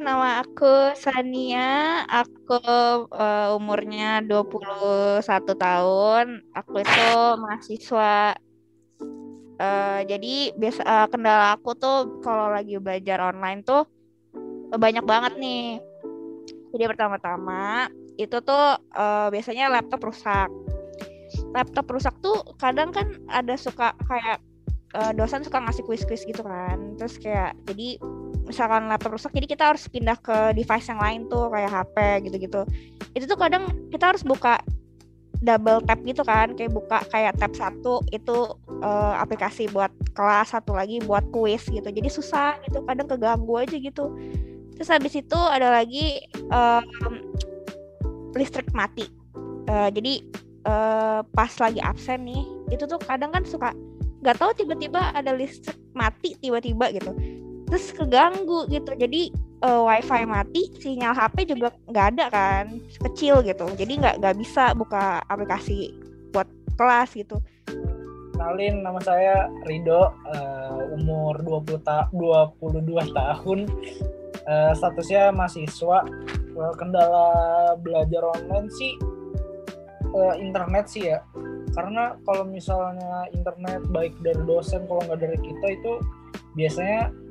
nama aku Sania. Aku uh, umurnya 21 tahun. Aku itu mahasiswa. Uh, jadi biasa uh, kendala aku tuh kalau lagi belajar online tuh banyak banget nih. Jadi pertama-tama itu tuh uh, biasanya laptop rusak. Laptop rusak tuh kadang kan ada suka kayak dosen suka ngasih kuis-kuis gitu kan. Terus kayak jadi misalkan laptop rusak jadi kita harus pindah ke device yang lain tuh kayak HP gitu-gitu. Itu tuh kadang kita harus buka double tap gitu kan kayak buka kayak tab satu itu uh, aplikasi buat kelas satu lagi buat kuis gitu. Jadi susah gitu kadang keganggu aja gitu. Terus habis itu ada lagi um, listrik mati. Uh, jadi uh, pas lagi absen nih itu tuh kadang kan suka nggak tahu tiba-tiba ada listrik mati tiba-tiba gitu terus keganggu gitu. Jadi uh, wifi mati sinyal HP juga nggak ada kan kecil gitu. Jadi nggak nggak bisa buka aplikasi buat kelas gitu. Kenalin nama saya Rido uh, umur 20 ta 22 tahun. Uh, statusnya mahasiswa. Uh, kendala belajar online sih uh, internet sih ya. Karena kalau misalnya internet baik dari dosen kalau nggak dari kita itu biasanya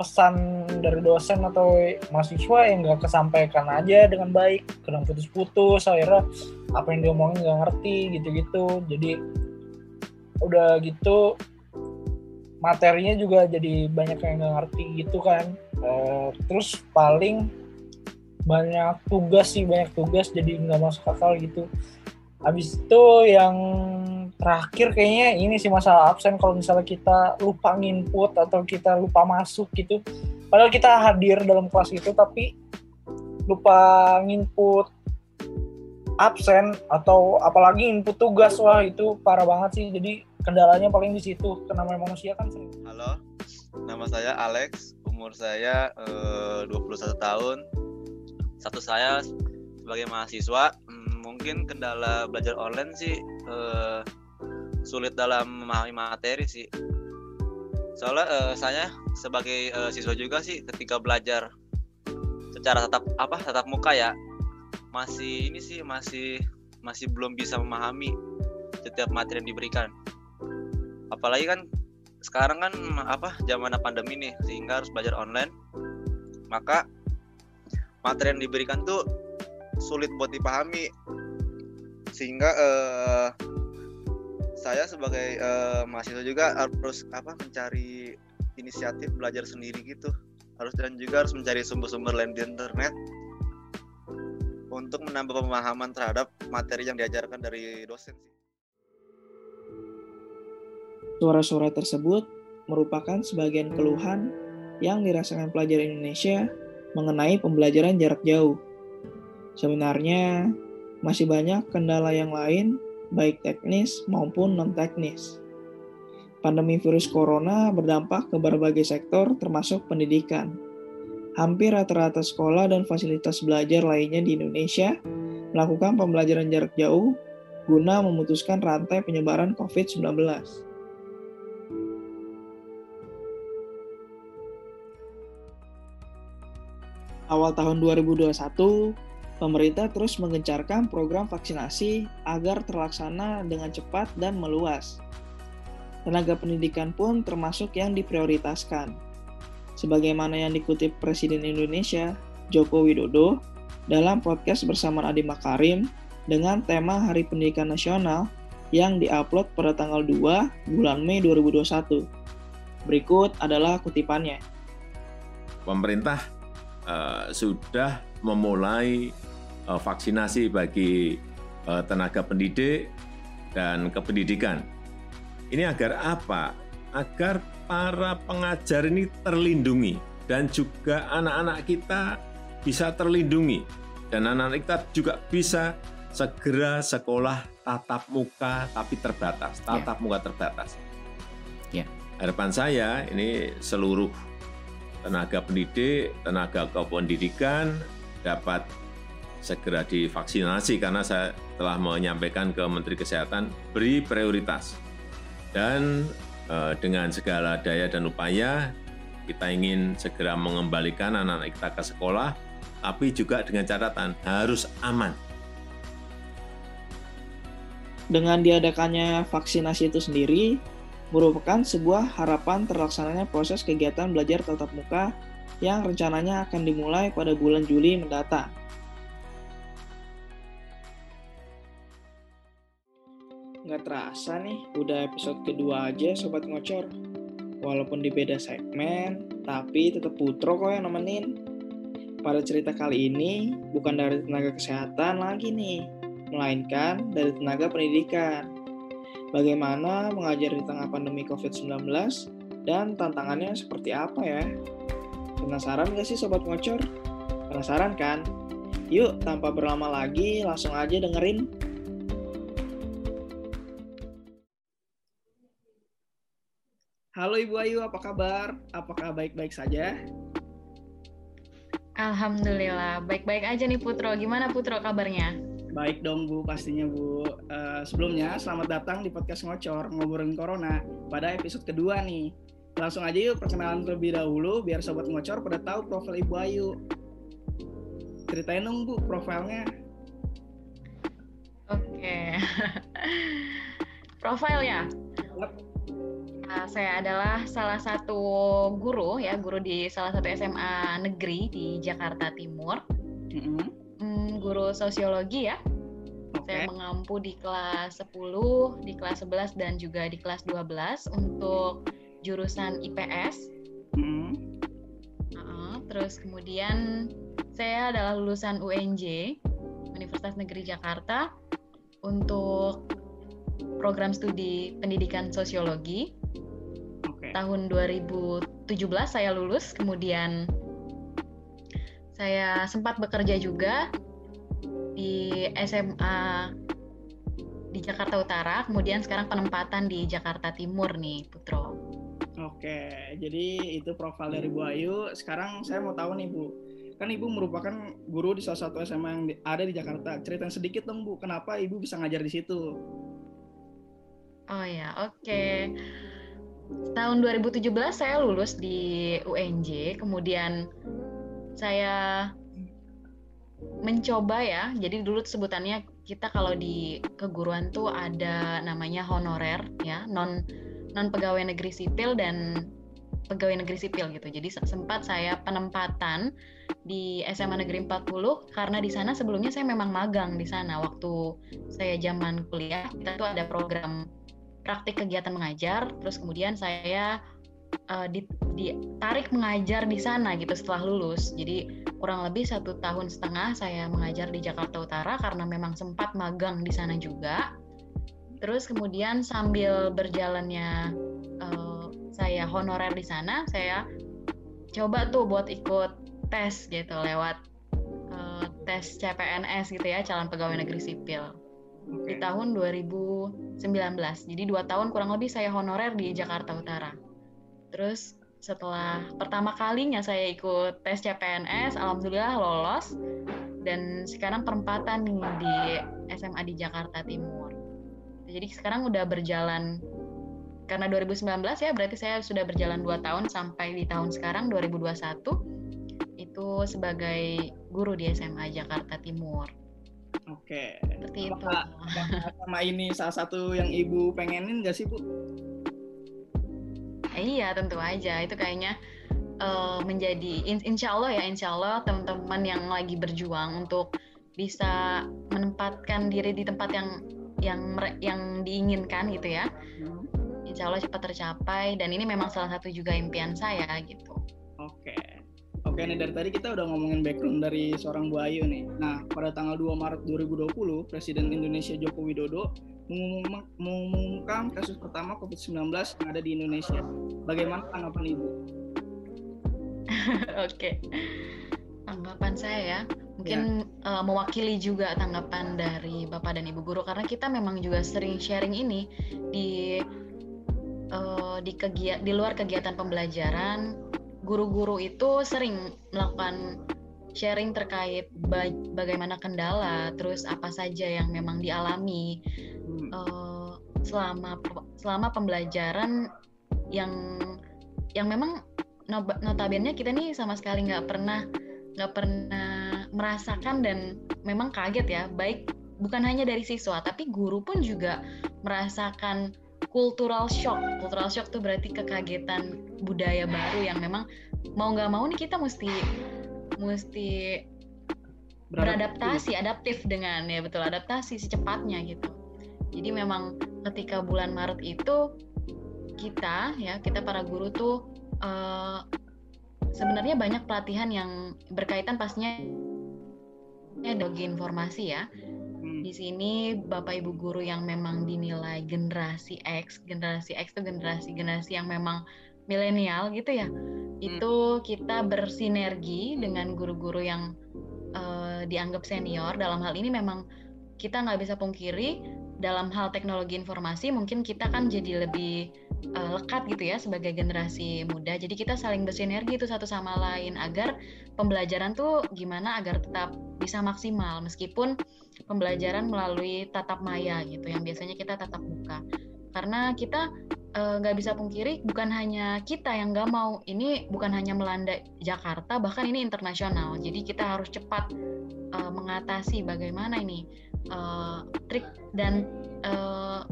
pesan dari dosen atau mahasiswa yang nggak kesampaikan aja dengan baik. Kadang putus-putus akhirnya apa yang diomongin nggak ngerti gitu-gitu. Jadi udah gitu materinya juga jadi banyak yang nggak ngerti gitu kan. E, terus paling banyak tugas sih banyak tugas jadi nggak masuk akal gitu habis itu yang terakhir kayaknya ini sih masalah absen kalau misalnya kita lupa nginput atau kita lupa masuk gitu. Padahal kita hadir dalam kelas itu tapi lupa nginput absen atau apalagi input tugas. Wah itu parah banget sih. Jadi kendalanya paling di situ karena manusia kan sering halo nama saya Alex. Umur saya eh, 21 tahun. Satu saya sebagai mahasiswa mungkin kendala belajar online sih eh, sulit dalam memahami materi sih. Soalnya uh, saya sebagai uh, siswa juga sih ketika belajar secara tatap apa tatap muka ya masih ini sih masih masih belum bisa memahami setiap materi yang diberikan. Apalagi kan sekarang kan apa zaman pandemi nih sehingga harus belajar online. Maka materi yang diberikan tuh sulit buat dipahami. Sehingga uh, saya sebagai uh, mahasiswa juga harus apa mencari inisiatif belajar sendiri gitu. Harus dan juga harus mencari sumber-sumber lain di internet untuk menambah pemahaman terhadap materi yang diajarkan dari dosen Suara-suara tersebut merupakan sebagian keluhan yang dirasakan pelajar Indonesia mengenai pembelajaran jarak jauh. Sebenarnya, masih banyak kendala yang lain baik teknis maupun non-teknis. Pandemi virus corona berdampak ke berbagai sektor termasuk pendidikan. Hampir rata-rata sekolah dan fasilitas belajar lainnya di Indonesia melakukan pembelajaran jarak jauh guna memutuskan rantai penyebaran COVID-19. Awal tahun 2021, pemerintah terus mengencarkan program vaksinasi agar terlaksana dengan cepat dan meluas. Tenaga pendidikan pun termasuk yang diprioritaskan. Sebagaimana yang dikutip Presiden Indonesia, Joko Widodo, dalam podcast bersama Adi Makarim dengan tema Hari Pendidikan Nasional yang diupload pada tanggal 2 bulan Mei 2021. Berikut adalah kutipannya. Pemerintah uh, sudah memulai vaksinasi bagi uh, tenaga pendidik dan kependidikan. Ini agar apa? Agar para pengajar ini terlindungi dan juga anak-anak kita bisa terlindungi dan anak-anak kita juga bisa segera sekolah tatap muka tapi terbatas, ya. tatap ya. muka terbatas. Ya. Harapan saya ini seluruh tenaga pendidik, tenaga kependidikan dapat segera divaksinasi karena saya telah menyampaikan ke Menteri Kesehatan beri prioritas dan eh, dengan segala daya dan upaya kita ingin segera mengembalikan anak-anak kita ke sekolah, tapi juga dengan catatan harus aman. Dengan diadakannya vaksinasi itu sendiri, merupakan sebuah harapan terlaksananya proses kegiatan belajar tatap muka yang rencananya akan dimulai pada bulan Juli mendatang. Nggak terasa nih, udah episode kedua aja Sobat Ngocor. Walaupun di beda segmen, tapi tetap Putro kok yang nemenin. Pada cerita kali ini, bukan dari tenaga kesehatan lagi nih, melainkan dari tenaga pendidikan. Bagaimana mengajar di tengah pandemi COVID-19 dan tantangannya seperti apa ya? Penasaran gak sih Sobat Ngocor? Penasaran kan? Yuk, tanpa berlama lagi, langsung aja dengerin Halo Ibu Ayu, apa kabar? Apakah baik-baik saja? Alhamdulillah, baik-baik aja nih Putro. Gimana Putro kabarnya? Baik dong Bu, pastinya Bu. Uh, sebelumnya, selamat datang di podcast Ngocor, Ngobrolin Corona, pada episode kedua nih. Langsung aja yuk perkenalan terlebih dahulu, biar Sobat Ngocor pada tahu profil Ibu Ayu. Ceritain dong Bu, profilnya. Oke. Okay. Profil ya? Yep Uh, saya adalah salah satu guru ya, guru di salah satu SMA negeri di Jakarta Timur. Mm, guru sosiologi ya. Okay. Saya mengampu di kelas 10, di kelas 11 dan juga di kelas 12 untuk jurusan IPS. Mm-hmm. Uh, terus kemudian saya adalah lulusan UNJ Universitas Negeri Jakarta untuk program studi pendidikan sosiologi tahun 2017 saya lulus, kemudian saya sempat bekerja juga di SMA di Jakarta Utara, kemudian sekarang penempatan di Jakarta Timur nih, Putro. Oke, jadi itu profil dari Bu Ayu. Sekarang saya mau tahu nih, Bu. Kan Ibu merupakan guru di salah satu SMA yang ada di Jakarta. Cerita sedikit dong, Bu, kenapa Ibu bisa ngajar di situ? Oh ya, oke. Okay tahun 2017 saya lulus di UNJ, kemudian saya mencoba ya. Jadi dulu sebutannya kita kalau di keguruan tuh ada namanya honorer ya, non non pegawai negeri sipil dan pegawai negeri sipil gitu. Jadi sempat saya penempatan di SMA Negeri 40 karena di sana sebelumnya saya memang magang di sana waktu saya zaman kuliah kita tuh ada program praktik kegiatan mengajar, terus kemudian saya uh, ditarik mengajar di sana gitu setelah lulus. Jadi kurang lebih satu tahun setengah saya mengajar di Jakarta Utara karena memang sempat magang di sana juga. Terus kemudian sambil berjalannya uh, saya honorer di sana, saya coba tuh buat ikut tes gitu lewat uh, tes CPNS gitu ya, calon pegawai negeri sipil okay. di tahun 2019. Jadi dua tahun kurang lebih saya honorer di Jakarta Utara. Terus setelah pertama kalinya saya ikut tes CPNS, alhamdulillah lolos dan sekarang perempatan nih di SMA di Jakarta Timur. Jadi sekarang udah berjalan karena 2019 ya berarti saya sudah berjalan dua tahun sampai di tahun sekarang 2021 itu sebagai guru di SMA Jakarta Timur. Oke. Seperti itu. sama ini salah satu yang ibu pengenin gak sih bu? Iya tentu aja itu kayaknya uh, menjadi in, insya Allah ya insya Allah teman-teman yang lagi berjuang untuk bisa menempatkan diri di tempat yang yang yang diinginkan gitu ya. Hmm. Insya Allah cepat tercapai dan ini memang salah satu juga impian saya gitu. Oke. Oke nih dari tadi kita udah ngomongin background dari seorang Bu Ayu nih. Nah, pada tanggal 2 Maret 2020, Presiden Indonesia Joko Widodo mengumumkan kasus pertama COVID-19 yang ada di Indonesia. Bagaimana tanggapan Ibu? Oke. Tanggapan saya ya, mungkin ya. Uh, mewakili juga tanggapan dari Bapak dan Ibu guru karena kita memang juga sering sharing ini di uh, di kegiatan di luar kegiatan pembelajaran guru-guru itu sering melakukan sharing terkait ba bagaimana kendala, terus apa saja yang memang dialami hmm. uh, selama selama pembelajaran yang yang memang notabene kita nih sama sekali nggak pernah nggak pernah merasakan dan memang kaget ya baik bukan hanya dari siswa tapi guru pun juga merasakan cultural shock. Cultural shock tuh berarti kekagetan budaya baru yang memang mau nggak mau nih kita mesti mesti beradaptasi adaptif dengan ya betul adaptasi secepatnya gitu. Jadi memang ketika bulan Maret itu kita ya kita para guru tuh uh, sebenarnya banyak pelatihan yang berkaitan pastinya bagi informasi ya. Hmm. Di sini Bapak Ibu guru yang memang dinilai generasi X, generasi X itu generasi-generasi yang memang milenial gitu ya. Hmm. Itu kita bersinergi dengan guru-guru yang uh, dianggap senior. Dalam hal ini memang kita nggak bisa pungkiri dalam hal teknologi informasi mungkin kita kan jadi lebih uh, lekat gitu ya sebagai generasi muda. Jadi kita saling bersinergi itu satu sama lain agar pembelajaran tuh gimana agar tetap bisa maksimal meskipun pembelajaran melalui tatap maya gitu yang biasanya kita tatap muka. Karena kita eh, nggak uh, bisa pungkiri bukan hanya kita yang nggak mau ini bukan hanya melanda Jakarta bahkan ini internasional. Jadi kita harus cepat uh, mengatasi bagaimana ini uh, trik dan uh,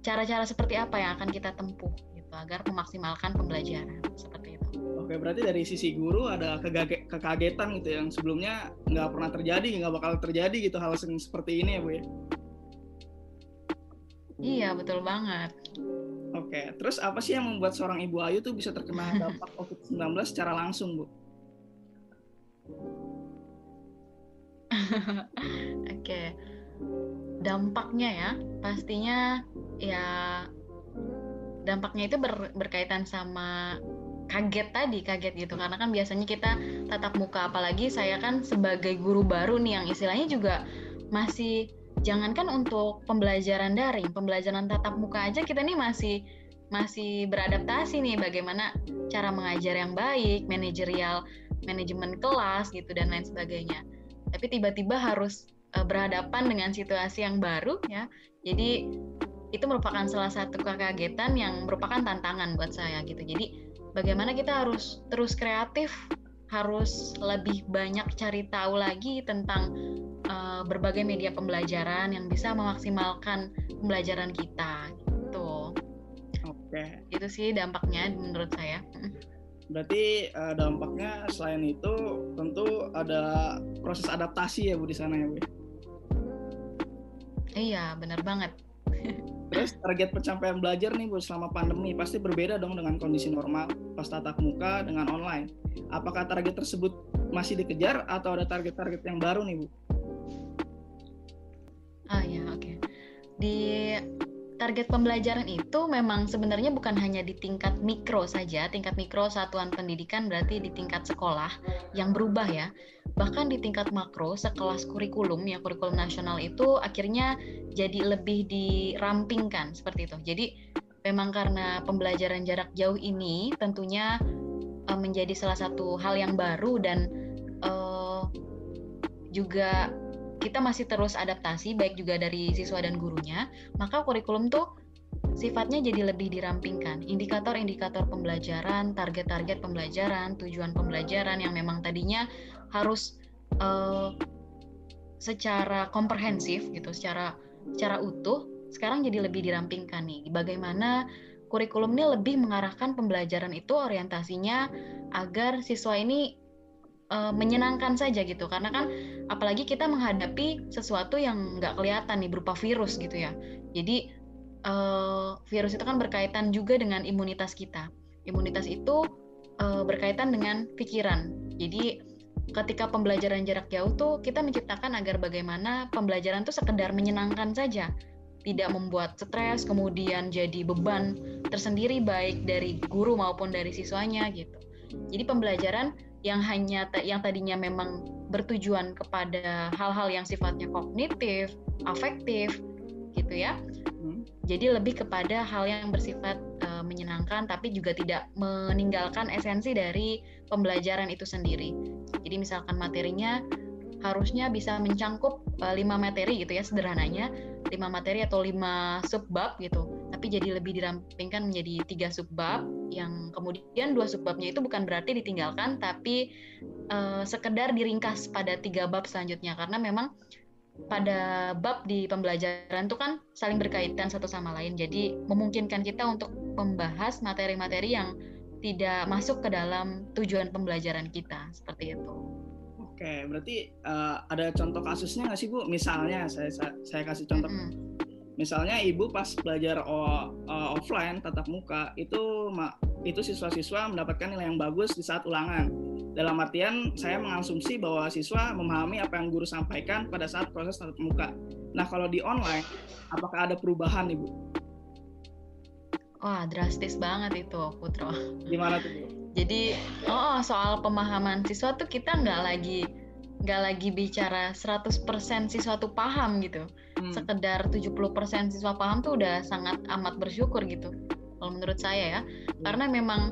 cara-cara seperti apa yang akan kita tempuh gitu agar memaksimalkan pembelajaran seperti itu. Oke, berarti dari sisi guru ada kekagetan gitu yang sebelumnya nggak pernah terjadi, nggak bakal terjadi gitu hal seperti ini ya bu ya? Iya betul banget. Oke, terus apa sih yang membuat seorang ibu Ayu tuh bisa terkena dampak COVID-19 secara langsung bu? Oke, dampaknya ya pastinya ya dampaknya itu ber, berkaitan sama kaget tadi kaget gitu. Karena kan biasanya kita tatap muka apalagi saya kan sebagai guru baru nih yang istilahnya juga masih jangankan untuk pembelajaran daring pembelajaran tatap muka aja kita nih masih masih beradaptasi nih bagaimana cara mengajar yang baik manajerial manajemen kelas gitu dan lain sebagainya tapi tiba-tiba harus uh, berhadapan dengan situasi yang baru ya jadi itu merupakan salah satu kekagetan yang merupakan tantangan buat saya gitu. Jadi bagaimana kita harus terus kreatif, harus lebih banyak cari tahu lagi tentang uh, berbagai media pembelajaran yang bisa memaksimalkan pembelajaran kita gitu. Oke. Itu sih dampaknya menurut saya. Berarti uh, dampaknya selain itu tentu ada proses adaptasi ya Bu di sana ya Bu. Ya? Iya, benar banget. Terus target pencapaian belajar nih Bu selama pandemi pasti berbeda dong dengan kondisi normal pas tatap muka dengan online. Apakah target tersebut masih dikejar atau ada target-target yang baru nih Bu? Ah ya oke. Okay. Di target pembelajaran itu memang sebenarnya bukan hanya di tingkat mikro saja, tingkat mikro satuan pendidikan berarti di tingkat sekolah yang berubah ya. Bahkan di tingkat makro sekelas kurikulum ya kurikulum nasional itu akhirnya jadi lebih dirampingkan seperti itu. Jadi memang karena pembelajaran jarak jauh ini tentunya uh, menjadi salah satu hal yang baru dan uh, juga kita masih terus adaptasi baik juga dari siswa dan gurunya, maka kurikulum tuh sifatnya jadi lebih dirampingkan. Indikator-indikator pembelajaran, target-target pembelajaran, tujuan pembelajaran yang memang tadinya harus uh, secara komprehensif gitu, secara secara utuh, sekarang jadi lebih dirampingkan nih. Bagaimana kurikulum ini lebih mengarahkan pembelajaran itu orientasinya agar siswa ini uh, menyenangkan saja gitu. Karena kan apalagi kita menghadapi sesuatu yang nggak kelihatan nih berupa virus gitu ya. Jadi uh, virus itu kan berkaitan juga dengan imunitas kita. Imunitas itu uh, berkaitan dengan pikiran. Jadi ketika pembelajaran jarak jauh tuh kita menciptakan agar bagaimana pembelajaran tuh sekedar menyenangkan saja. Tidak membuat stres kemudian jadi beban tersendiri baik dari guru maupun dari siswanya gitu. Jadi pembelajaran yang hanya yang tadinya memang bertujuan kepada hal-hal yang sifatnya kognitif, afektif, gitu ya. Hmm. Jadi lebih kepada hal yang bersifat uh, menyenangkan, tapi juga tidak meninggalkan esensi dari pembelajaran itu sendiri. Jadi misalkan materinya harusnya bisa mencangkup uh, lima materi gitu ya sederhananya, lima materi atau lima subbab gitu. Tapi jadi lebih dirampingkan menjadi tiga subbab. Yang kemudian dua subbabnya itu bukan berarti ditinggalkan tapi uh, sekedar diringkas pada tiga bab selanjutnya. Karena memang pada bab di pembelajaran itu kan saling berkaitan satu sama lain. Jadi memungkinkan kita untuk membahas materi-materi yang tidak masuk ke dalam tujuan pembelajaran kita. Seperti itu. Oke, berarti uh, ada contoh kasusnya nggak sih Bu? Misalnya saya saya kasih contoh. Mm -hmm. Misalnya ibu pas belajar o, uh, offline tatap muka itu itu siswa-siswa mendapatkan nilai yang bagus di saat ulangan. Dalam artian saya mengasumsi bahwa siswa memahami apa yang guru sampaikan pada saat proses tatap muka. Nah kalau di online, apakah ada perubahan ibu? Wah drastis banget itu Putro. Gimana tuh Bu? Jadi oh soal pemahaman siswa tuh kita nggak lagi nggak lagi bicara 100% siswa tuh paham gitu. Hmm. Sekedar 70% siswa paham tuh udah sangat amat bersyukur gitu. Kalau menurut saya ya. Hmm. Karena memang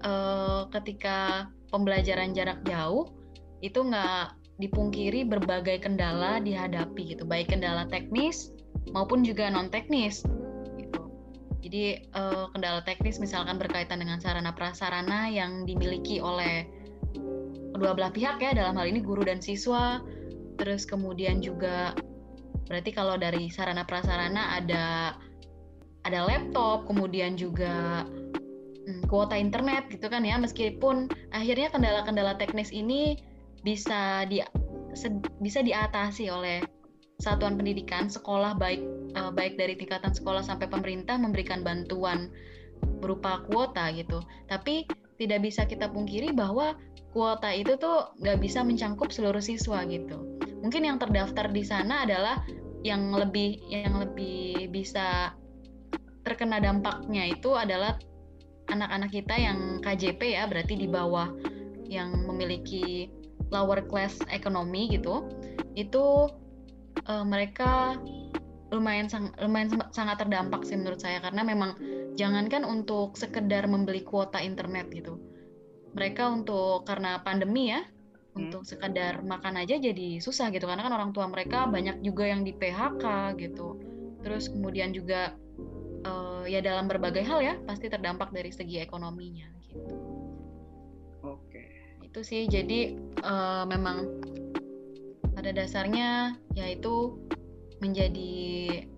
eh, ketika pembelajaran jarak jauh itu nggak dipungkiri berbagai kendala dihadapi gitu. Baik kendala teknis maupun juga non teknis. Jadi eh, kendala teknis misalkan berkaitan dengan sarana prasarana yang dimiliki oleh kedua belah pihak ya dalam hal ini guru dan siswa. Terus kemudian juga berarti kalau dari sarana prasarana ada ada laptop kemudian juga hmm, kuota internet gitu kan ya. Meskipun akhirnya kendala-kendala teknis ini bisa di bisa diatasi oleh satuan pendidikan sekolah baik uh, baik dari tingkatan sekolah sampai pemerintah memberikan bantuan berupa kuota gitu tapi tidak bisa kita pungkiri bahwa kuota itu tuh nggak bisa mencangkup seluruh siswa gitu. Mungkin yang terdaftar di sana adalah yang lebih yang lebih bisa terkena dampaknya itu adalah anak-anak kita yang KJP ya, berarti di bawah yang memiliki lower class ekonomi gitu. Itu uh, mereka lumayan sang, lumayan sangat terdampak sih menurut saya. Karena memang jangankan untuk sekedar membeli kuota internet gitu. Mereka untuk karena pandemi ya hmm. untuk sekadar makan aja jadi susah gitu. Karena kan orang tua mereka banyak juga yang di PHK gitu. Terus kemudian juga uh, ya dalam berbagai hal ya pasti terdampak dari segi ekonominya gitu. Oke. Itu sih. Jadi uh, memang pada dasarnya yaitu menjadi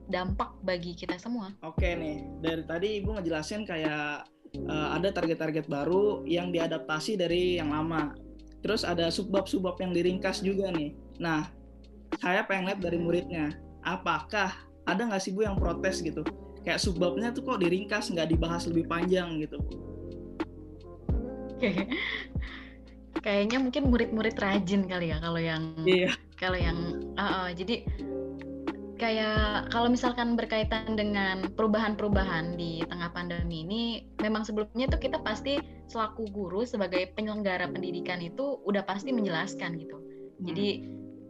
dampak bagi kita semua. Oke nih, dari tadi Ibu ngejelasin kayak uh, ada target-target baru yang diadaptasi dari yang lama. Terus ada subbab-subbab yang diringkas juga nih. Nah, saya pengen lihat dari muridnya, apakah ada nggak sih Bu yang protes gitu? Kayak subbabnya tuh kok diringkas, nggak dibahas lebih panjang gitu. Kayaknya mungkin murid-murid rajin kali ya kalau yang iya. kalau yang uh, uh, jadi kayak kalau misalkan berkaitan dengan perubahan-perubahan di tengah pandemi ini memang sebelumnya tuh kita pasti selaku guru sebagai penyelenggara pendidikan itu udah pasti menjelaskan gitu. Jadi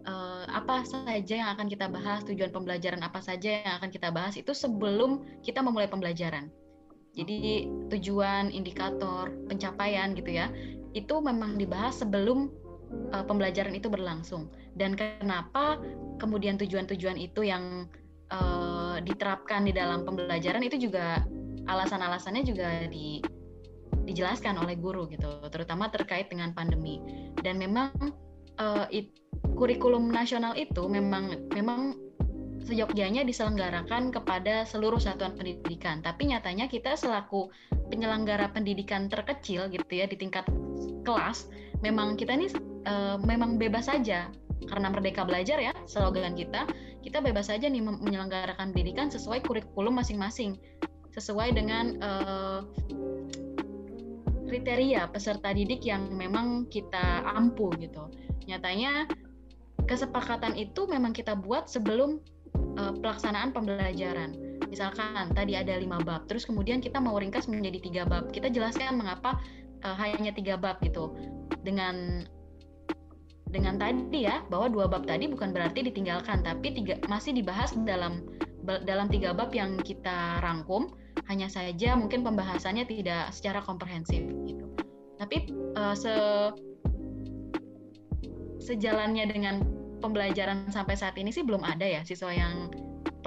uh, apa saja yang akan kita bahas, tujuan pembelajaran apa saja yang akan kita bahas itu sebelum kita memulai pembelajaran. Jadi tujuan, indikator, pencapaian gitu ya, itu memang dibahas sebelum uh, pembelajaran itu berlangsung dan kenapa kemudian tujuan-tujuan itu yang uh, diterapkan di dalam pembelajaran itu juga alasan-alasannya juga di, dijelaskan oleh guru gitu terutama terkait dengan pandemi dan memang uh, it, kurikulum nasional itu memang memang seyogyanya diselenggarakan kepada seluruh satuan pendidikan. Tapi nyatanya kita selaku penyelenggara pendidikan terkecil gitu ya di tingkat kelas, memang kita ini uh, memang bebas saja karena merdeka belajar ya slogan kita kita bebas saja nih menyelenggarakan pendidikan sesuai kurikulum masing-masing. Sesuai dengan uh, kriteria peserta didik yang memang kita ampu gitu. Nyatanya kesepakatan itu memang kita buat sebelum uh, pelaksanaan pembelajaran. Misalkan tadi ada lima bab terus kemudian kita mau ringkas menjadi tiga bab. Kita jelaskan mengapa uh, hanya tiga bab gitu. Dengan dengan tadi ya bahwa dua bab tadi bukan berarti ditinggalkan tapi tiga masih dibahas dalam dalam tiga bab yang kita rangkum. Hanya saja mungkin pembahasannya tidak secara komprehensif gitu. Tapi uh, se sejalannya dengan pembelajaran sampai saat ini sih belum ada ya siswa yang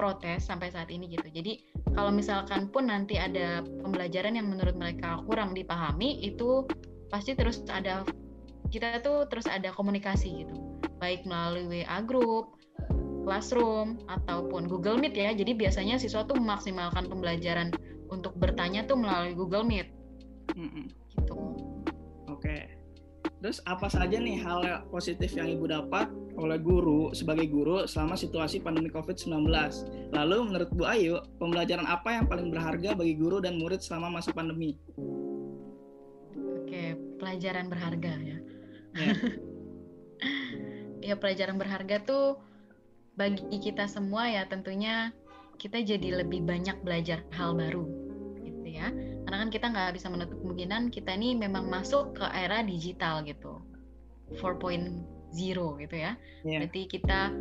protes sampai saat ini gitu. Jadi kalau misalkan pun nanti ada pembelajaran yang menurut mereka kurang dipahami itu pasti terus ada kita tuh terus ada komunikasi gitu. Baik melalui WA group, Classroom ataupun Google Meet ya. Jadi biasanya siswa tuh memaksimalkan pembelajaran untuk bertanya tuh melalui Google Meet. Mm -mm. Gitu. Terus apa saja nih hal positif yang Ibu dapat oleh guru sebagai guru selama situasi pandemi COVID-19? Lalu menurut Bu Ayu, pembelajaran apa yang paling berharga bagi guru dan murid selama masa pandemi? Oke, pelajaran berharga ya. Ya. ya pelajaran berharga tuh bagi kita semua ya tentunya kita jadi lebih banyak belajar hal baru gitu ya karena kan kita nggak bisa menutup kemungkinan kita ini memang masuk ke era digital gitu. 4.0 gitu ya. Yeah. berarti kita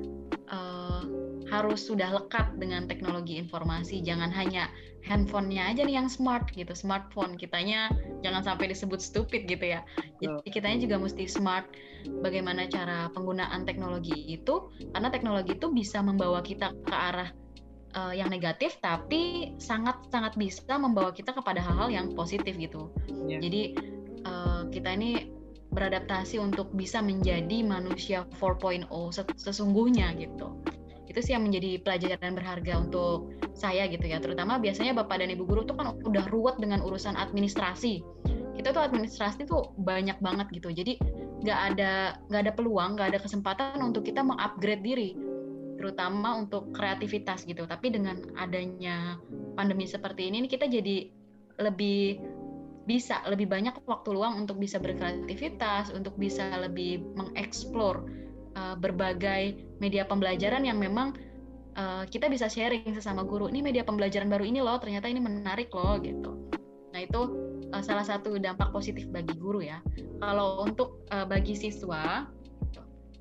uh, harus sudah lekat dengan teknologi informasi. Jangan hanya handphonenya aja nih yang smart gitu. Smartphone kitanya jangan sampai disebut stupid gitu ya. Jadi kitanya juga mesti smart. Bagaimana cara penggunaan teknologi itu? Karena teknologi itu bisa membawa kita ke arah uh, yang negatif tapi sangat sangat bisa membawa kita kepada hal-hal yang positif gitu. Iya. jadi uh, kita ini beradaptasi untuk bisa menjadi manusia 4.0 ses- sesungguhnya gitu. Itu sih yang menjadi pelajaran berharga untuk saya gitu ya. Terutama biasanya bapak dan ibu guru tuh kan udah ruwet dengan urusan administrasi. Kita tuh administrasi tuh banyak banget gitu. Jadi nggak ada nggak ada peluang nggak ada kesempatan untuk kita mengupgrade diri terutama untuk kreativitas gitu. Tapi dengan adanya pandemi seperti ini kita jadi lebih bisa lebih banyak waktu luang untuk bisa berkreativitas untuk bisa lebih mengeksplor uh, berbagai media pembelajaran yang memang uh, kita bisa sharing sesama guru ini media pembelajaran baru ini loh ternyata ini menarik loh gitu. Nah itu uh, salah satu dampak positif bagi guru ya. Kalau untuk uh, bagi siswa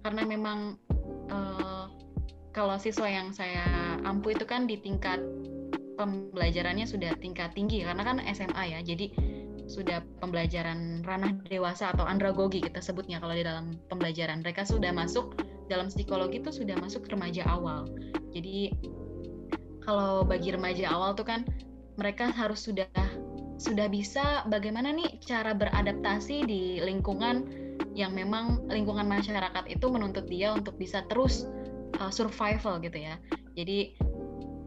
karena memang uh, kalau siswa yang saya ampu itu kan di tingkat pembelajarannya sudah tingkat tinggi karena kan SMA ya jadi sudah pembelajaran ranah dewasa atau andragogi kita sebutnya kalau di dalam pembelajaran. Mereka sudah masuk dalam psikologi itu sudah masuk remaja awal. Jadi kalau bagi remaja awal tuh kan mereka harus sudah sudah bisa bagaimana nih cara beradaptasi di lingkungan yang memang lingkungan masyarakat itu menuntut dia untuk bisa terus uh, survival gitu ya jadi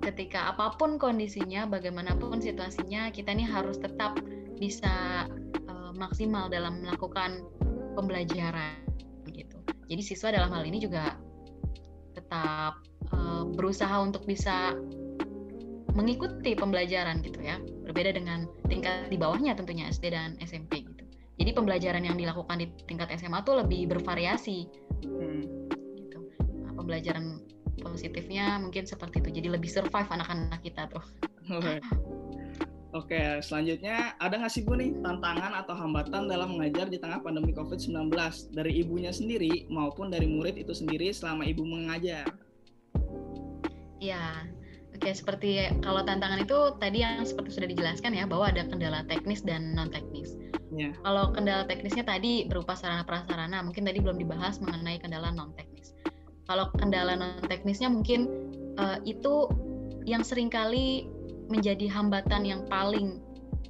ketika apa pun kondisinya bagaimanapun situasinya kita nih harus tetap bisa uh, maksimal dalam melakukan pembelajaran gitu. Jadi siswa dalam hal ini juga tetap uh, berusaha untuk bisa mengikuti pembelajaran gitu ya. Berbeda dengan tingkat di bawahnya tentunya SD dan SMP gitu. Jadi pembelajaran yang dilakukan di tingkat SMA tuh lebih bervariasi Hmm. Pembelajaran positifnya mungkin seperti itu. Jadi lebih survive anak-anak kita tuh. Oke. Oke, selanjutnya ada nggak sih Bu nih tantangan atau hambatan dalam mengajar di tengah pandemi COVID-19 dari ibunya sendiri maupun dari murid itu sendiri selama ibu mengajar? Ya, oke seperti kalau tantangan itu tadi yang seperti sudah dijelaskan ya bahwa ada kendala teknis dan non teknis. Ya. Kalau kendala teknisnya tadi berupa sarana prasarana, mungkin tadi belum dibahas mengenai kendala non teknis. Kalau kendala non teknisnya mungkin eh, itu yang sering kali menjadi hambatan yang paling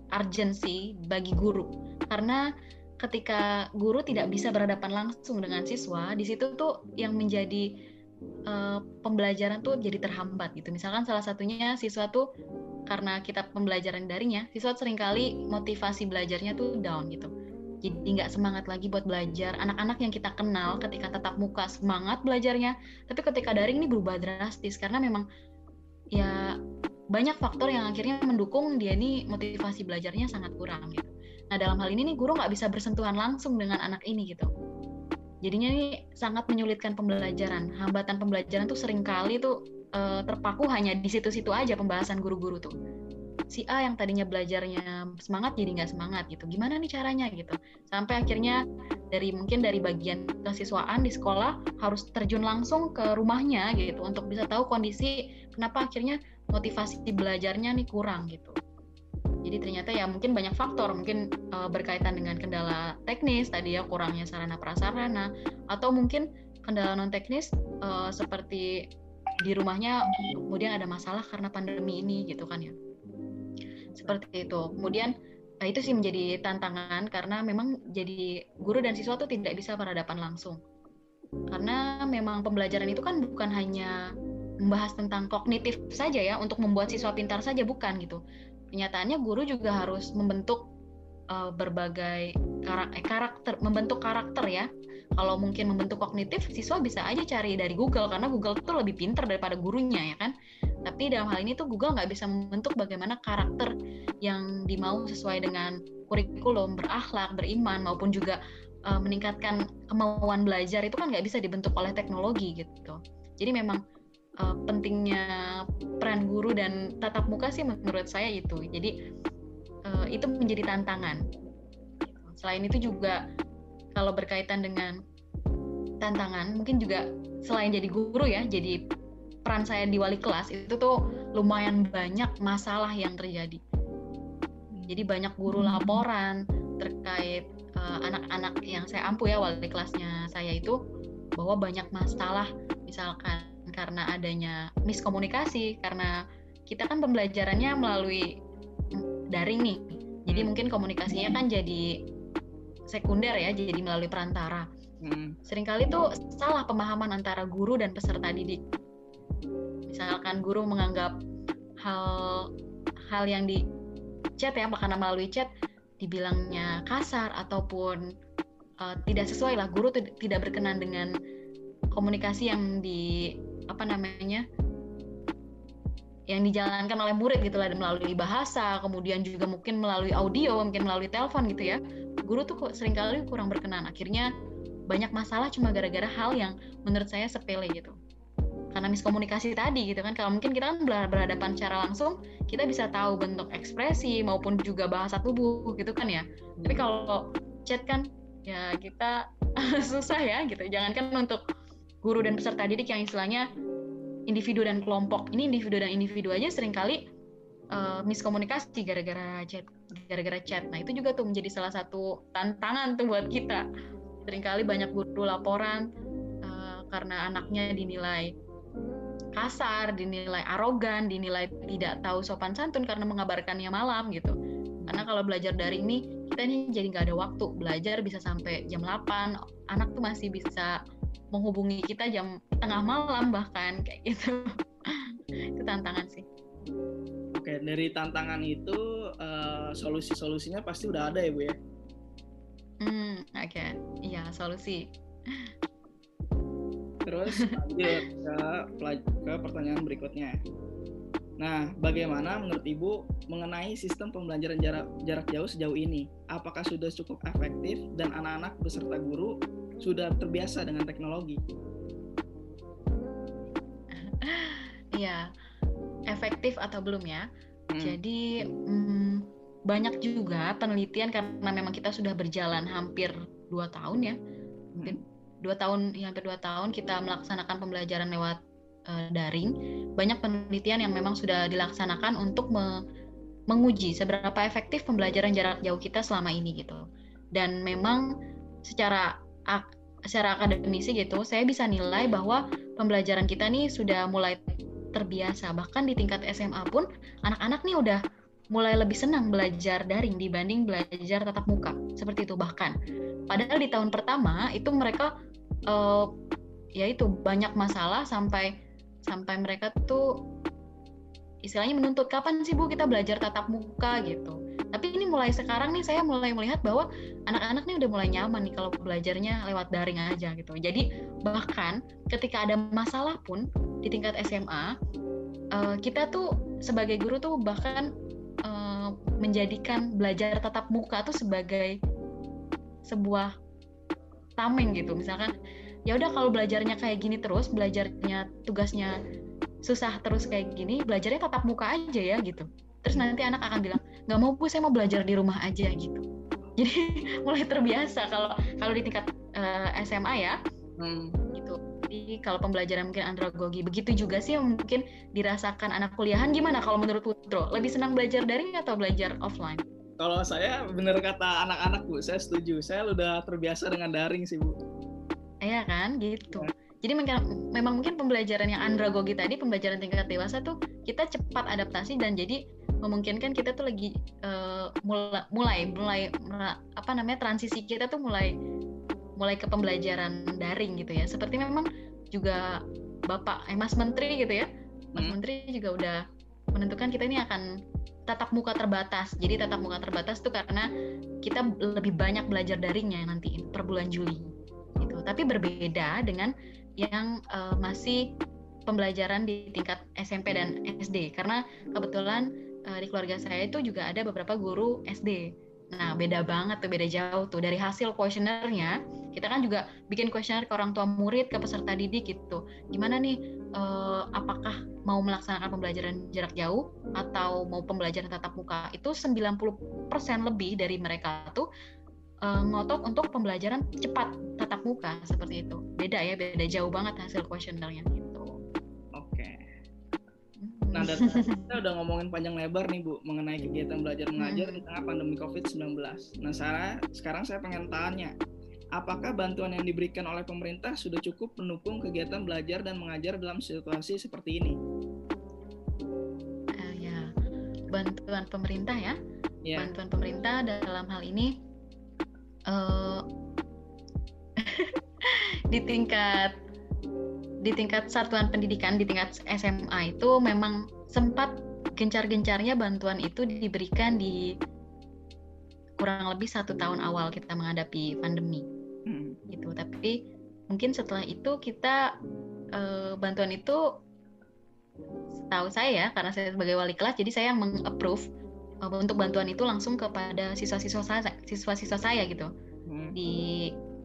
urgensi bagi guru. Karena ketika guru tidak bisa berhadapan langsung dengan siswa di situ tuh yang menjadi uh, pembelajaran tuh jadi terhambat gitu. Misalkan salah satunya siswa tuh karena kita pembelajaran darinya siswa sering kali motivasi belajarnya tuh down gitu jadi nggak semangat lagi buat belajar anak-anak yang kita kenal ketika tatap muka semangat belajarnya tapi ketika daring ini berubah drastis karena memang ya banyak faktor yang akhirnya mendukung dia nih motivasi belajarnya sangat kurang gitu. Nah dalam hal ini nih guru nggak bisa bersentuhan langsung dengan anak ini gitu. Jadinya nih sangat menyulitkan pembelajaran. Hambatan pembelajaran tuh sering kali tuh eh, terpaku hanya di situ-situ aja pembahasan guru-guru tuh. Si A yang tadinya belajarnya semangat jadi nggak semangat gitu. Gimana nih caranya gitu? Sampai akhirnya dari mungkin dari bagian kesiswaan di sekolah harus terjun langsung ke rumahnya gitu untuk bisa tahu kondisi kenapa akhirnya motivasi belajarnya nih kurang gitu. Jadi ternyata ya mungkin banyak faktor, mungkin uh, berkaitan dengan kendala teknis tadi ya kurangnya sarana prasarana atau mungkin kendala non teknis uh, seperti di rumahnya kemudian ada masalah karena pandemi ini gitu kan ya seperti itu. Kemudian nah itu sih menjadi tantangan karena memang jadi guru dan siswa tuh tidak bisa berhadapan langsung. Karena memang pembelajaran itu kan bukan hanya membahas tentang kognitif saja ya untuk membuat siswa pintar saja bukan gitu. Kenyataannya guru juga harus membentuk uh, berbagai karak eh, karakter membentuk karakter ya kalau mungkin membentuk kognitif siswa bisa aja cari dari Google karena Google tuh lebih pintar daripada gurunya ya kan? Tapi dalam hal ini tuh Google nggak bisa membentuk bagaimana karakter yang dimau sesuai dengan kurikulum berakhlak beriman maupun juga uh, meningkatkan kemauan belajar itu kan nggak bisa dibentuk oleh teknologi gitu. Jadi memang uh, pentingnya peran guru dan tatap muka sih menurut saya itu. Jadi uh, itu menjadi tantangan. Selain itu juga kalau berkaitan dengan tantangan mungkin juga selain jadi guru ya jadi peran saya di wali kelas itu tuh lumayan banyak masalah yang terjadi jadi banyak guru hmm. laporan terkait eh, anak-anak uh, yang saya ampu ya wali kelasnya saya itu bahwa banyak masalah misalkan karena adanya miskomunikasi karena kita kan pembelajarannya melalui daring nih jadi hmm. mungkin komunikasinya kan jadi sekunder ya, jadi melalui perantara. Hmm. Seringkali tuh salah pemahaman antara guru dan peserta didik. Misalkan guru menganggap hal hal yang di chat ya, karena melalui chat dibilangnya kasar ataupun uh, tidak sesuai lah. Guru tidak berkenan dengan komunikasi yang di apa namanya yang dijalankan oleh murid gitu lah melalui bahasa, kemudian juga mungkin melalui audio, mungkin melalui telepon gitu ya. Guru tuh sering kali kurang berkenan. Akhirnya banyak masalah cuma gara-gara hal yang menurut saya sepele gitu. Karena miskomunikasi tadi gitu kan. Kalau mungkin kita kan berhadapan secara langsung, kita bisa tahu bentuk ekspresi maupun juga bahasa tubuh gitu kan ya. Tapi kalau chat kan ya kita susah ya gitu. Jangankan untuk guru dan peserta didik yang istilahnya individu dan kelompok. Ini individu dan individu aja sering kali uh, miskomunikasi gara-gara chat gara-gara chat. Nah itu juga tuh menjadi salah satu tantangan tuh buat kita. Seringkali banyak guru laporan uh, karena anaknya dinilai kasar, dinilai arogan, dinilai tidak tahu sopan santun karena mengabarkannya malam gitu. Karena kalau belajar daring nih, kita nih jadi nggak ada waktu belajar bisa sampai jam 8, anak tuh masih bisa menghubungi kita jam tengah malam bahkan kayak gitu. Itu tantangan sih. Oke dari tantangan itu uh, solusi-solusinya pasti udah ada ya bu ya? Hmm oke. Okay. iya solusi. Terus lanjut ke, ke pertanyaan berikutnya. Nah, bagaimana menurut Ibu mengenai sistem pembelajaran jarak, jarak jauh sejauh ini? Apakah sudah cukup efektif dan anak-anak beserta guru sudah terbiasa dengan teknologi. Iya, efektif atau belum ya? Hmm. Jadi hmm, banyak juga penelitian karena memang kita sudah berjalan hampir dua tahun ya, mungkin hmm. dua tahun, ya hampir dua tahun kita melaksanakan pembelajaran lewat uh, daring. Banyak penelitian yang memang sudah dilaksanakan untuk me menguji seberapa efektif pembelajaran jarak jauh kita selama ini gitu. Dan memang secara secara akademisi gitu, saya bisa nilai bahwa pembelajaran kita nih sudah mulai terbiasa. Bahkan di tingkat SMA pun anak-anak nih udah mulai lebih senang belajar daring dibanding belajar tatap muka. Seperti itu bahkan. Padahal di tahun pertama itu mereka uh, ya itu banyak masalah sampai sampai mereka tuh istilahnya menuntut kapan sih Bu kita belajar tatap muka gitu tapi ini mulai sekarang nih saya mulai melihat bahwa anak-anak nih udah mulai nyaman nih kalau belajarnya lewat daring aja gitu. Jadi bahkan ketika ada masalah pun di tingkat SMA, uh, eh, kita tuh sebagai guru tuh bahkan uh, menjadikan belajar tatap muka tuh sebagai sebuah tameng gitu. Misalkan ya udah kalau belajarnya kayak gini terus, belajarnya tugasnya susah terus kayak gini, belajarnya tatap muka aja ya gitu terus nanti anak akan bilang nggak mau bu saya mau belajar di rumah aja gitu. Jadi mulai terbiasa kalau kalau di tingkat uh, eh, SMA ya. Hmm. gitu. Jadi kalau pembelajaran mungkin andragogi begitu juga sih mungkin dirasakan anak kuliahan gimana kalau menurut Putro lebih senang belajar daring atau belajar offline? Kalau saya benar kata anak-anak bu saya setuju. Saya udah terbiasa dengan daring sih bu. Iya kan? Gitu. Ya. jadi memang mungkin pembelajaran yang andragogi tadi pembelajaran tingkat dewasa tuh kita cepat adaptasi dan jadi memungkinkan kita tuh lagi uh, mulai mulai mulai apa namanya transisi kita tuh mulai mulai ke pembelajaran daring gitu ya. Seperti memang juga bapak eh, mas menteri gitu ya. Mas hmm. menteri juga udah menentukan kita ini akan tatap muka terbatas. Jadi tatap muka terbatas tuh karena kita lebih banyak belajar daringnya nanti per bulan Juli gitu. Tapi berbeda dengan yang uh, masih pembelajaran di tingkat SMP dan SD karena kebetulan uh, di keluarga saya itu juga ada beberapa guru SD. Nah, beda banget tuh, beda jauh tuh dari hasil kuesionernya. Kita kan juga bikin kuesioner ke orang tua murid, ke peserta didik gitu. Gimana nih uh, apakah mau melaksanakan pembelajaran jarak jauh atau mau pembelajaran tatap muka? Itu 90% lebih dari mereka tuh uh, ngotot untuk pembelajaran cepat tatap muka seperti itu. Beda ya, beda jauh banget hasil kuesionernya gitu. Oke. Hmm. Nah, dari kita udah ngomongin panjang lebar nih Bu mengenai kegiatan belajar mengajar di tengah pandemi COVID-19. Nah, Sarah, sekarang saya pengen tanya, apakah bantuan yang diberikan oleh pemerintah sudah cukup mendukung kegiatan belajar dan mengajar dalam situasi seperti ini? Uh, ya, bantuan pemerintah ya. Yeah. Bantuan pemerintah dalam hal ini uh, di tingkat di tingkat satuan pendidikan di tingkat SMA itu memang sempat gencar-gencarnya bantuan itu diberikan di kurang lebih satu tahun awal kita menghadapi pandemi hmm. gitu tapi mungkin setelah itu kita uh, bantuan itu setahu saya karena saya sebagai wali kelas jadi saya yang mengapprove untuk bantuan itu langsung kepada siswa-siswa saya, siswa-siswa saya gitu hmm. di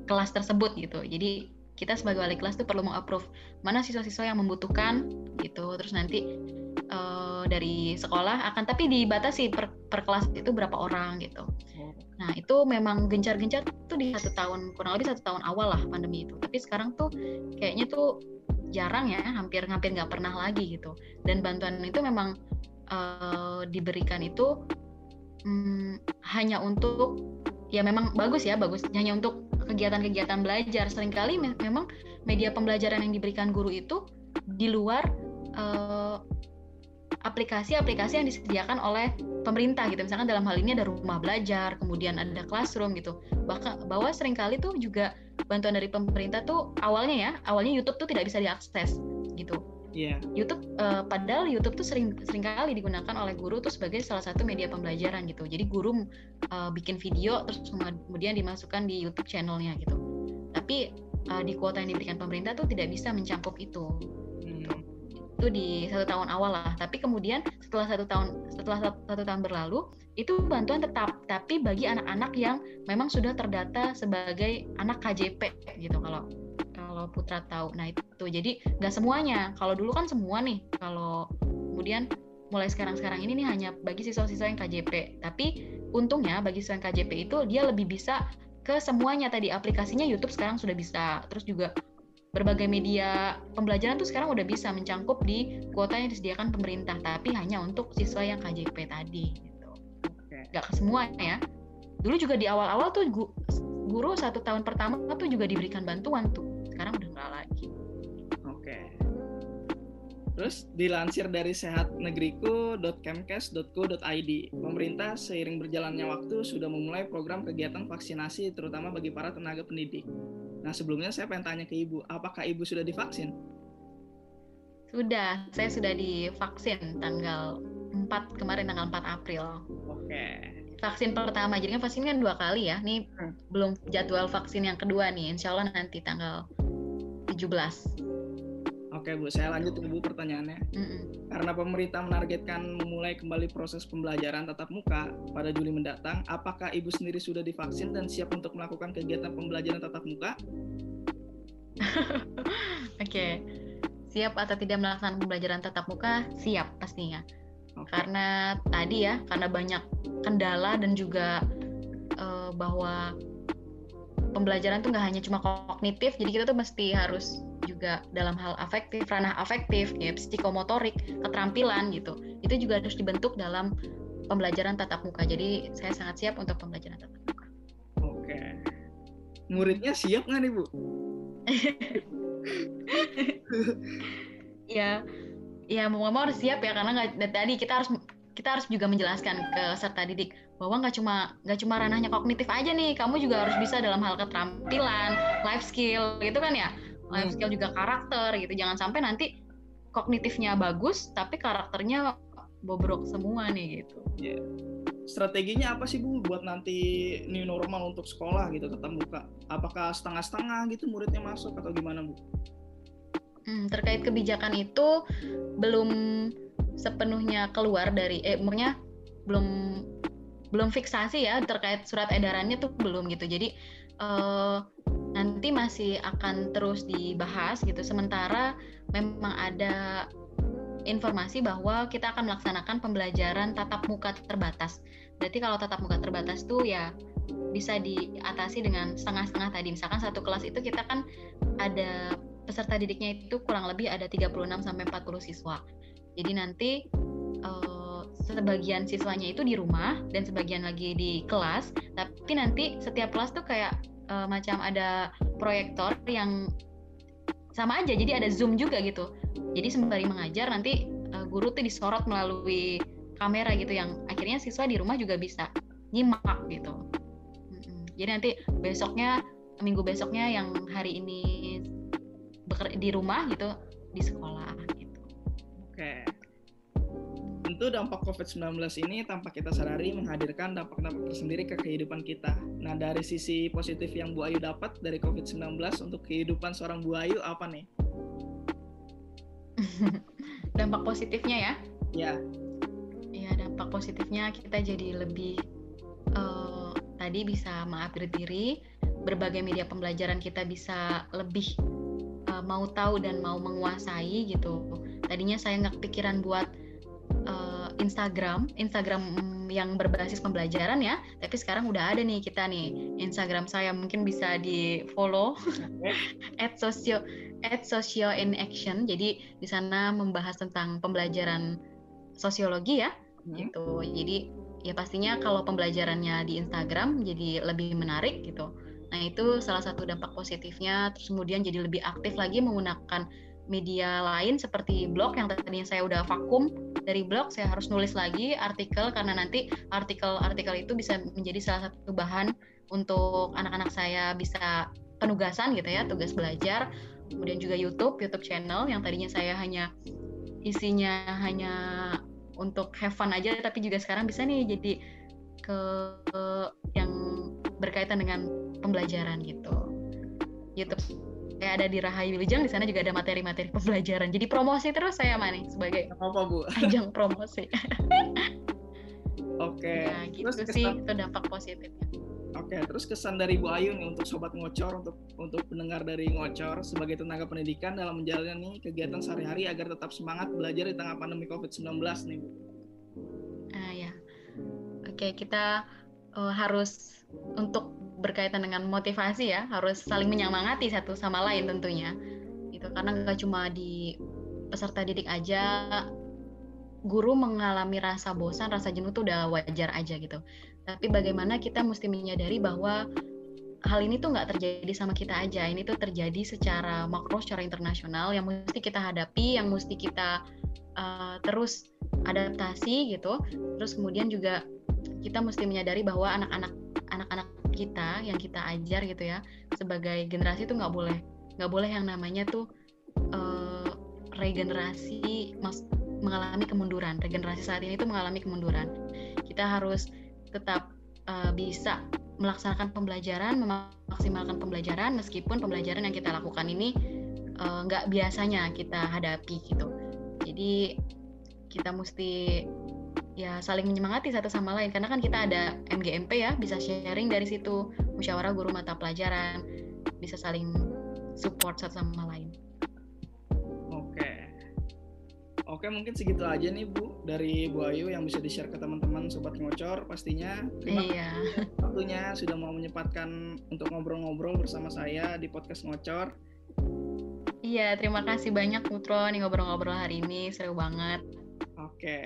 kelas tersebut gitu. Jadi kita sebagai wali kelas tuh perlu mengapprove mana siswa-siswa yang membutuhkan gitu. Terus nanti uh, dari sekolah akan tapi dibatasi per, per kelas itu berapa orang gitu. Nah itu memang gencar-gencar tuh di satu tahun kurang lebih satu tahun awal lah pandemi itu. Tapi sekarang tuh kayaknya tuh jarang ya, hampir-hampir nggak pernah lagi gitu. Dan bantuan itu memang uh, diberikan itu um, hanya untuk ya memang bagus ya bagus. Hanya untuk kegiatan-kegiatan belajar. Seringkali me memang media pembelajaran yang diberikan guru itu di luar uh, aplikasi-aplikasi yang disediakan oleh pemerintah gitu. Misalkan dalam hal ini ada rumah belajar kemudian ada classroom gitu. Bahkan bahwa sering kali tuh juga bantuan dari pemerintah tuh awalnya ya awalnya YouTube tuh tidak bisa diakses gitu Yeah. YouTube uh, padahal YouTube tuh sering sering kali digunakan oleh guru tuh sebagai salah satu media pembelajaran gitu. Jadi guru uh, bikin video terus kemudian dimasukkan di YouTube channelnya gitu. Tapi uh, di kuota yang diberikan pemerintah tuh tidak bisa mencakup itu. Hmm. Itu di satu tahun awal lah. Tapi kemudian setelah satu tahun setelah satu, satu tahun berlalu itu bantuan tetap. Tapi bagi anak-anak yang memang sudah terdata sebagai anak KJP gitu kalau kalau Putra tahu. Nah itu jadi nggak semuanya. Kalau dulu kan semua nih. Kalau kemudian mulai sekarang-sekarang ini nih hanya bagi siswa-siswa yang KJP. Tapi untungnya bagi siswa yang KJP itu dia lebih bisa ke semuanya tadi aplikasinya YouTube sekarang sudah bisa. Terus juga berbagai media pembelajaran tuh sekarang udah bisa mencangkup di kuota yang disediakan pemerintah. Tapi hanya untuk siswa yang KJP tadi. Gitu. Nggak ke semua ya. Dulu juga di awal-awal tuh guru satu tahun pertama tuh juga diberikan bantuan tuh sekarang udah nggak lagi oke Terus dilansir dari sehatnegriku.kemkes.go.id, pemerintah seiring berjalannya waktu sudah memulai program kegiatan vaksinasi terutama bagi para tenaga pendidik. Nah sebelumnya saya pengen tanya ke Ibu, apakah Ibu sudah divaksin? Sudah, saya sudah divaksin tanggal 4 kemarin tanggal 4 April. Oke vaksin pertama jadi kan vaksin kan dua kali ya nih hmm. belum jadwal vaksin yang kedua nih insya Allah nanti tanggal 17. Oke Bu, saya lanjut ke Bu pertanyaannya. Mm -mm. Karena pemerintah menargetkan memulai kembali proses pembelajaran tatap muka pada Juli mendatang, apakah Ibu sendiri sudah divaksin dan siap untuk melakukan kegiatan pembelajaran tatap muka? Oke, okay. siap atau tidak melaksanakan pembelajaran tatap muka? Siap pastinya. Okay. Karena tadi ya, karena banyak kendala dan juga uh, bahwa pembelajaran tuh nggak hanya cuma kognitif jadi kita tuh mesti harus juga dalam hal afektif ranah afektif ya psikomotorik keterampilan gitu. Itu juga harus dibentuk dalam pembelajaran tatap muka. Jadi saya sangat siap untuk pembelajaran tatap muka. Oke. Muridnya siap nggak nih bu? Ya ya mau mau harus siap ya karena nggak tadi kita harus kita harus juga menjelaskan ke serta didik bahwa nggak cuma nggak cuma ranahnya kognitif aja nih kamu juga harus bisa dalam hal keterampilan life skill gitu kan ya? Life skill juga karakter gitu. Jangan sampai nanti kognitifnya bagus tapi karakternya bobrok semua nih gitu. Yeah. strateginya apa sih bu buat nanti new normal untuk sekolah gitu tetap muka? Apakah setengah-setengah gitu muridnya masuk atau gimana bu? Hmm, terkait kebijakan itu belum sepenuhnya keluar dari eh umurnya belum belum fiksasi ya terkait surat edarannya tuh belum gitu jadi uh, nanti masih akan terus dibahas gitu sementara memang ada informasi bahwa kita akan melaksanakan pembelajaran tatap muka terbatas. Berarti kalau tatap muka terbatas tuh ya bisa diatasi dengan setengah-setengah tadi. Misalkan satu kelas itu kita kan ada peserta didiknya itu kurang lebih ada 36 sampai 40 siswa. Jadi nanti uh, sebagian siswanya itu di rumah dan sebagian lagi di kelas, tapi nanti setiap kelas tuh kayak uh, macam ada proyektor yang sama aja jadi ada zoom juga gitu. Jadi sembari mengajar nanti uh, guru tuh disorot melalui kamera gitu yang akhirnya siswa di rumah juga bisa nyimak gitu. Jadi nanti besoknya minggu besoknya yang hari ini di rumah gitu di sekolah Tentu dampak COVID-19 ini tanpa kita sadari menghadirkan dampak-dampak tersendiri ke kehidupan kita. Nah, dari sisi positif yang Bu Ayu dapat dari COVID-19 untuk kehidupan seorang Bu Ayu apa nih? dampak positifnya ya? Ya. Ya, dampak positifnya kita jadi lebih uh, tadi bisa mengupgrade diri, berbagai media pembelajaran kita bisa lebih uh, mau tahu dan mau menguasai gitu. Tadinya saya nggak kepikiran buat uh, Instagram, Instagram yang berbasis pembelajaran ya. Tapi sekarang udah ada nih kita nih Instagram saya mungkin bisa di follow at socio at socio in action. Jadi di sana membahas tentang pembelajaran sosiologi ya. Hmm. Gitu. Jadi ya pastinya kalau pembelajarannya di Instagram jadi lebih menarik gitu. Nah itu salah satu dampak positifnya. Terus kemudian jadi lebih aktif lagi menggunakan media lain seperti blog yang tadinya saya udah vakum dari blog saya harus nulis lagi artikel karena nanti artikel-artikel itu bisa menjadi salah satu bahan untuk anak-anak saya bisa penugasan gitu ya tugas belajar. Kemudian juga YouTube YouTube channel yang tadinya saya hanya isinya hanya untuk have fun aja tapi juga sekarang bisa nih jadi ke, ke yang berkaitan dengan pembelajaran gitu. YouTube kayak ada di Rahayu Wilujeng di sana juga ada materi-materi pembelajaran. Jadi promosi terus saya Mani sebagai apa Bu? Ajang promosi. Oke. Okay. Nah, gitu terus sih kesan... itu dampak positifnya. Oke, okay, terus kesan dari Bu Ayu nih untuk sobat ngocor, untuk untuk pendengar dari ngocor sebagai tenaga pendidikan dalam menjalani kegiatan sehari-hari agar tetap semangat belajar di tengah pandemi COVID-19 nih Bu. Ah ya, oke okay, kita uh, harus untuk berkaitan dengan motivasi ya harus saling menyemangati satu sama lain tentunya. Itu karena nggak cuma di peserta didik aja guru mengalami rasa bosan rasa jenuh itu udah wajar aja gitu. Tapi bagaimana kita mesti menyadari bahwa hal ini tuh nggak terjadi sama kita aja. Ini tuh terjadi secara makro secara internasional yang mesti kita hadapi yang mesti kita uh, terus adaptasi gitu. Terus kemudian juga kita mesti menyadari bahwa anak-anak anak-anak kita yang kita ajar gitu ya sebagai generasi itu nggak boleh. Nggak boleh yang namanya tuh uh, regenerasi mas mengalami kemunduran. Regenerasi saat ini itu mengalami kemunduran. Kita harus tetap uh, bisa melaksanakan pembelajaran memaksimalkan pembelajaran meskipun pembelajaran yang kita lakukan ini eh, nggak uh, biasanya kita hadapi gitu. Jadi kita mesti ya saling menyemangati satu sama lain karena kan kita ada MGMP ya bisa sharing dari situ musyawarah guru mata pelajaran bisa saling support satu sama lain. Oke. Oke, mungkin segitu aja nih Bu dari Bu Ayu yang bisa di-share ke teman-teman sobat ngocor pastinya. Terima iya. kasih waktunya sudah mau menyempatkan untuk ngobrol-ngobrol bersama saya di podcast ngocor. Iya, terima kasih banyak Putro nih ngobrol-ngobrol hari ini seru banget. Oke.